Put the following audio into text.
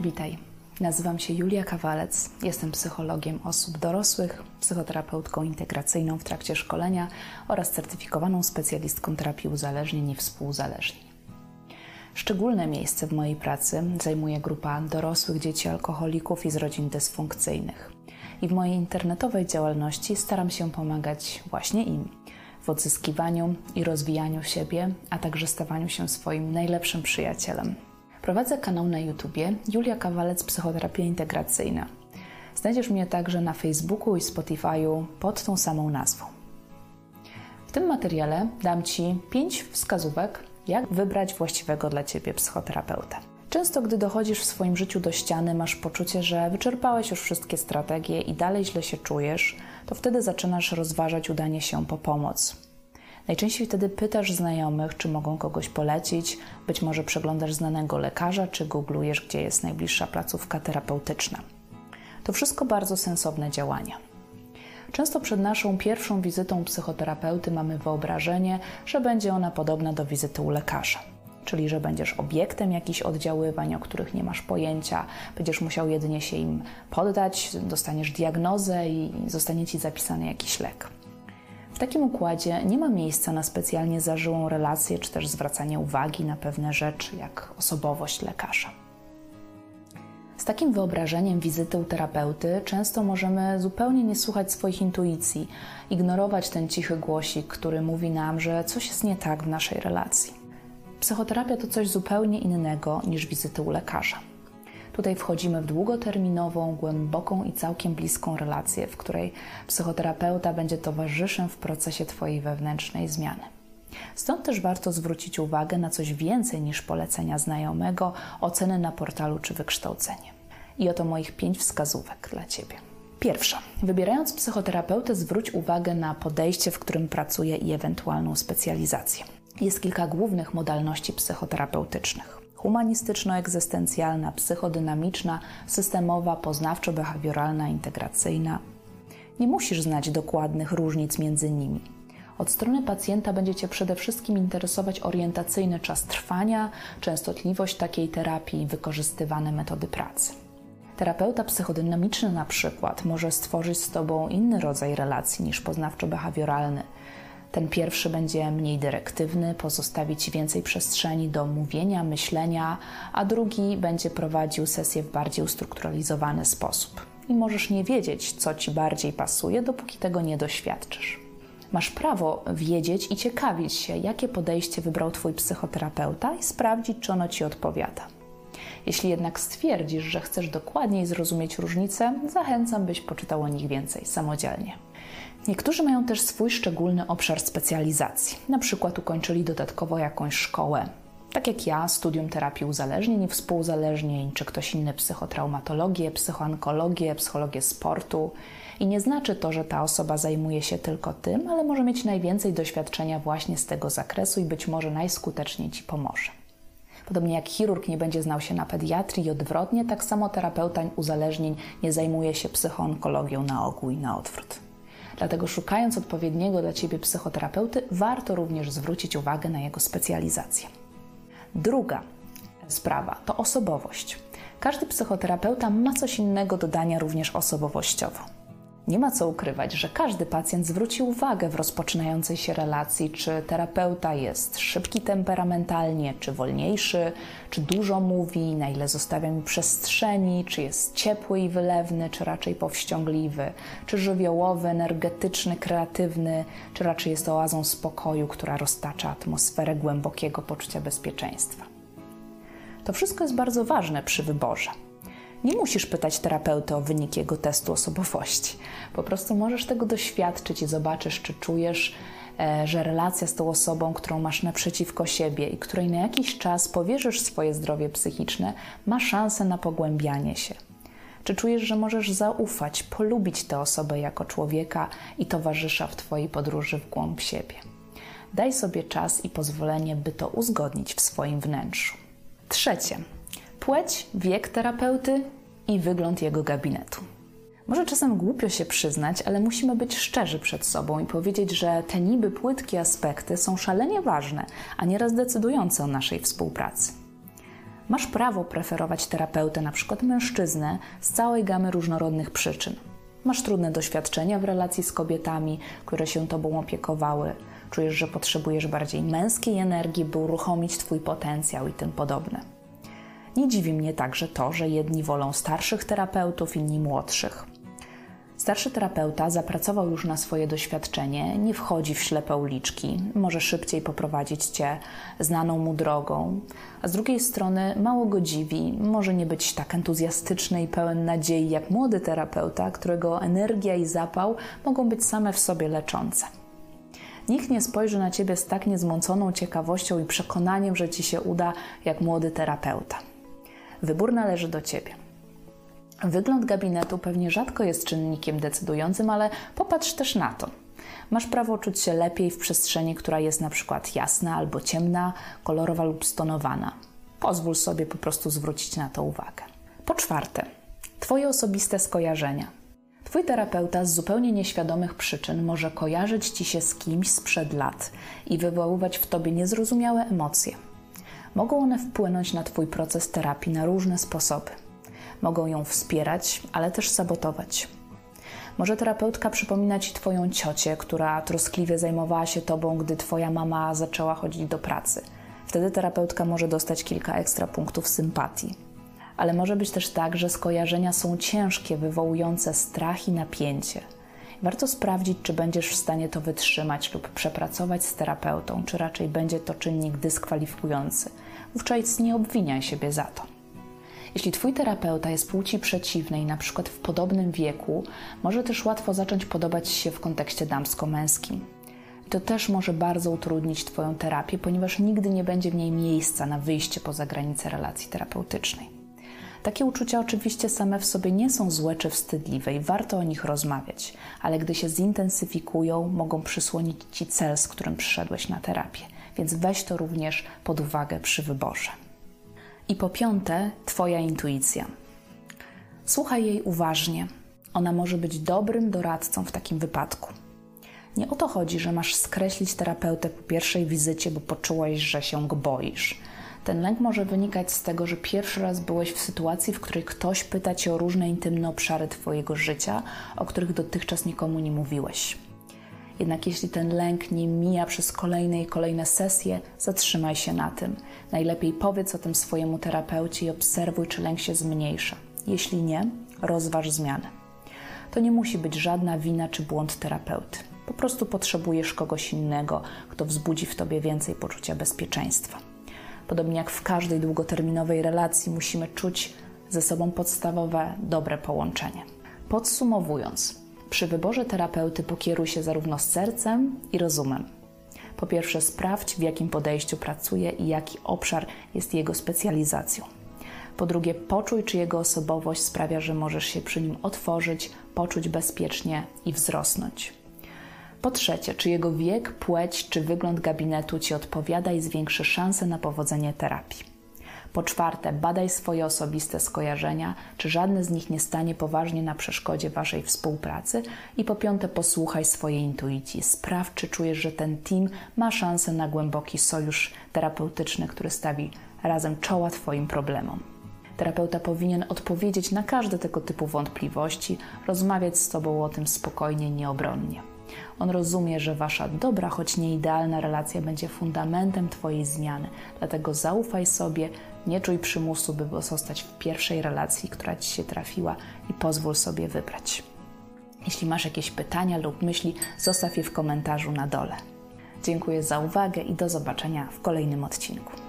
Witaj. Nazywam się Julia Kawalec. Jestem psychologiem osób dorosłych, psychoterapeutką integracyjną w trakcie szkolenia oraz certyfikowaną specjalistką terapii uzależnień i współuzależnień. Szczególne miejsce w mojej pracy zajmuje grupa dorosłych dzieci alkoholików i z rodzin dysfunkcyjnych. I w mojej internetowej działalności staram się pomagać właśnie im w odzyskiwaniu i rozwijaniu siebie, a także stawaniu się swoim najlepszym przyjacielem. Prowadzę kanał na YouTubie Julia Kawalec Psychoterapia Integracyjna. Znajdziesz mnie także na Facebooku i Spotify'u pod tą samą nazwą. W tym materiale dam Ci pięć wskazówek, jak wybrać właściwego dla Ciebie psychoterapeutę. Często, gdy dochodzisz w swoim życiu do ściany, masz poczucie, że wyczerpałeś już wszystkie strategie i dalej źle się czujesz, to wtedy zaczynasz rozważać udanie się po pomoc. Najczęściej wtedy pytasz znajomych, czy mogą kogoś polecić, być może przeglądasz znanego lekarza, czy googlujesz, gdzie jest najbliższa placówka terapeutyczna. To wszystko bardzo sensowne działania. Często przed naszą pierwszą wizytą psychoterapeuty mamy wyobrażenie, że będzie ona podobna do wizyty u lekarza. Czyli, że będziesz obiektem jakichś oddziaływań, o których nie masz pojęcia, będziesz musiał jedynie się im poddać, dostaniesz diagnozę i zostanie ci zapisany jakiś lek. W takim układzie nie ma miejsca na specjalnie zażyłą relację czy też zwracanie uwagi na pewne rzeczy, jak osobowość lekarza. Z takim wyobrażeniem wizyty u terapeuty często możemy zupełnie nie słuchać swoich intuicji, ignorować ten cichy głosik, który mówi nam, że coś jest nie tak w naszej relacji. Psychoterapia to coś zupełnie innego niż wizyty u lekarza. Tutaj wchodzimy w długoterminową, głęboką i całkiem bliską relację, w której psychoterapeuta będzie towarzyszem w procesie Twojej wewnętrznej zmiany. Stąd też warto zwrócić uwagę na coś więcej niż polecenia znajomego, oceny na portalu czy wykształcenie. I oto moich pięć wskazówek dla Ciebie. Pierwsza. Wybierając psychoterapeutę, zwróć uwagę na podejście, w którym pracuje i ewentualną specjalizację. Jest kilka głównych modalności psychoterapeutycznych humanistyczno-egzystencjalna, psychodynamiczna, systemowa, poznawczo-behawioralna, integracyjna. Nie musisz znać dokładnych różnic między nimi. Od strony pacjenta będzie Cię przede wszystkim interesować orientacyjny czas trwania, częstotliwość takiej terapii i wykorzystywane metody pracy. Terapeuta psychodynamiczny na przykład może stworzyć z Tobą inny rodzaj relacji niż poznawczo-behawioralny – ten pierwszy będzie mniej dyrektywny, pozostawi Ci więcej przestrzeni do mówienia, myślenia, a drugi będzie prowadził sesję w bardziej ustrukturalizowany sposób. I możesz nie wiedzieć, co Ci bardziej pasuje, dopóki tego nie doświadczysz. Masz prawo wiedzieć i ciekawić się, jakie podejście wybrał Twój psychoterapeuta i sprawdzić, czy ono Ci odpowiada. Jeśli jednak stwierdzisz, że chcesz dokładniej zrozumieć różnice, zachęcam, byś poczytał o nich więcej samodzielnie. Niektórzy mają też swój szczególny obszar specjalizacji. Na przykład ukończyli dodatkowo jakąś szkołę, tak jak ja, studium terapii uzależnień i współuzależnień, czy ktoś inny psychotraumatologię, psychoankologię, psychologię sportu. I nie znaczy to, że ta osoba zajmuje się tylko tym, ale może mieć najwięcej doświadczenia właśnie z tego zakresu i być może najskuteczniej Ci pomoże. Podobnie jak chirurg nie będzie znał się na pediatrii i odwrotnie, tak samo terapeuta uzależnień nie zajmuje się psychoonkologią na ogół i na odwrót. Dlatego szukając odpowiedniego dla Ciebie psychoterapeuty, warto również zwrócić uwagę na jego specjalizację. Druga sprawa to osobowość. Każdy psychoterapeuta ma coś innego do dania również osobowościowo. Nie ma co ukrywać, że każdy pacjent zwróci uwagę w rozpoczynającej się relacji, czy terapeuta jest szybki temperamentalnie, czy wolniejszy, czy dużo mówi, na ile zostawia mi przestrzeni, czy jest ciepły i wylewny, czy raczej powściągliwy, czy żywiołowy, energetyczny, kreatywny, czy raczej jest oazą spokoju, która roztacza atmosferę głębokiego poczucia bezpieczeństwa. To wszystko jest bardzo ważne przy wyborze. Nie musisz pytać terapeuty o wynik jego testu osobowości. Po prostu możesz tego doświadczyć i zobaczysz, czy czujesz, e, że relacja z tą osobą, którą masz naprzeciwko siebie i której na jakiś czas powierzysz swoje zdrowie psychiczne, ma szansę na pogłębianie się. Czy czujesz, że możesz zaufać, polubić tę osobę jako człowieka i towarzysza w Twojej podróży w głąb siebie? Daj sobie czas i pozwolenie, by to uzgodnić w swoim wnętrzu. Trzecie płeć, wiek terapeuty i wygląd jego gabinetu. Może czasem głupio się przyznać, ale musimy być szczerzy przed sobą i powiedzieć, że te niby płytkie aspekty są szalenie ważne, a nieraz decydujące o naszej współpracy. Masz prawo preferować terapeutę, na przykład mężczyznę, z całej gamy różnorodnych przyczyn. Masz trudne doświadczenia w relacji z kobietami, które się tobą opiekowały, czujesz, że potrzebujesz bardziej męskiej energii, by uruchomić twój potencjał i tym podobne. Nie dziwi mnie także to, że jedni wolą starszych terapeutów, inni młodszych. Starszy terapeuta zapracował już na swoje doświadczenie, nie wchodzi w ślepe uliczki, może szybciej poprowadzić cię znaną mu drogą, a z drugiej strony mało go dziwi, może nie być tak entuzjastyczny i pełen nadziei jak młody terapeuta, którego energia i zapał mogą być same w sobie leczące. Nikt nie spojrzy na ciebie z tak niezmąconą ciekawością i przekonaniem, że ci się uda jak młody terapeuta. Wybór należy do ciebie. Wygląd gabinetu pewnie rzadko jest czynnikiem decydującym, ale popatrz też na to. Masz prawo czuć się lepiej w przestrzeni, która jest na przykład jasna albo ciemna, kolorowa lub stonowana. Pozwól sobie po prostu zwrócić na to uwagę. Po czwarte, Twoje osobiste skojarzenia. Twój terapeuta z zupełnie nieświadomych przyczyn może kojarzyć ci się z kimś sprzed lat i wywoływać w tobie niezrozumiałe emocje. Mogą one wpłynąć na Twój proces terapii na różne sposoby. Mogą ją wspierać, ale też sabotować. Może terapeutka przypomina Ci Twoją ciocię, która troskliwie zajmowała się Tobą, gdy Twoja mama zaczęła chodzić do pracy. Wtedy terapeutka może dostać kilka ekstra punktów sympatii. Ale może być też tak, że skojarzenia są ciężkie, wywołujące strach i napięcie. Warto sprawdzić, czy będziesz w stanie to wytrzymać lub przepracować z terapeutą, czy raczej będzie to czynnik dyskwalifikujący. Wówczas nie obwiniaj siebie za to. Jeśli Twój terapeuta jest płci przeciwnej, na przykład w podobnym wieku, może też łatwo zacząć podobać się w kontekście damsko-męskim. To też może bardzo utrudnić Twoją terapię, ponieważ nigdy nie będzie w niej miejsca na wyjście poza granice relacji terapeutycznej. Takie uczucia oczywiście same w sobie nie są złe czy wstydliwe i warto o nich rozmawiać, ale gdy się zintensyfikują, mogą przysłonić Ci cel, z którym przyszedłeś na terapię, więc weź to również pod uwagę przy wyborze. I po piąte, Twoja intuicja. Słuchaj jej uważnie. Ona może być dobrym doradcą w takim wypadku. Nie o to chodzi, że masz skreślić terapeutę po pierwszej wizycie, bo poczułeś, że się go boisz. Ten lęk może wynikać z tego, że pierwszy raz byłeś w sytuacji, w której ktoś pyta cię o różne intymne obszary Twojego życia, o których dotychczas nikomu nie mówiłeś. Jednak jeśli ten lęk nie mija przez kolejne i kolejne sesje, zatrzymaj się na tym. Najlepiej powiedz o tym swojemu terapeucie i obserwuj, czy lęk się zmniejsza. Jeśli nie, rozważ zmianę. To nie musi być żadna wina czy błąd terapeuty. Po prostu potrzebujesz kogoś innego, kto wzbudzi w tobie więcej poczucia bezpieczeństwa. Podobnie jak w każdej długoterminowej relacji, musimy czuć ze sobą podstawowe, dobre połączenie. Podsumowując, przy wyborze terapeuty pokieruj się zarówno z sercem i rozumem. Po pierwsze, sprawdź, w jakim podejściu pracuje i jaki obszar jest jego specjalizacją. Po drugie, poczuj, czy jego osobowość sprawia, że możesz się przy nim otworzyć, poczuć bezpiecznie i wzrosnąć. Po trzecie, czy jego wiek, płeć czy wygląd gabinetu ci odpowiada i zwiększy szanse na powodzenie terapii. Po czwarte, badaj swoje osobiste skojarzenia, czy żadne z nich nie stanie poważnie na przeszkodzie waszej współpracy. I po piąte, posłuchaj swojej intuicji. Sprawdź, czy czujesz, że ten team ma szansę na głęboki sojusz terapeutyczny, który stawi razem czoła Twoim problemom. Terapeuta powinien odpowiedzieć na każde tego typu wątpliwości, rozmawiać z Tobą o tym spokojnie, nieobronnie. On rozumie, że wasza dobra, choć nie idealna relacja będzie fundamentem Twojej zmiany. Dlatego zaufaj sobie, nie czuj przymusu, by zostać w pierwszej relacji, która Ci się trafiła i pozwól sobie wybrać. Jeśli masz jakieś pytania lub myśli, zostaw je w komentarzu na dole. Dziękuję za uwagę i do zobaczenia w kolejnym odcinku.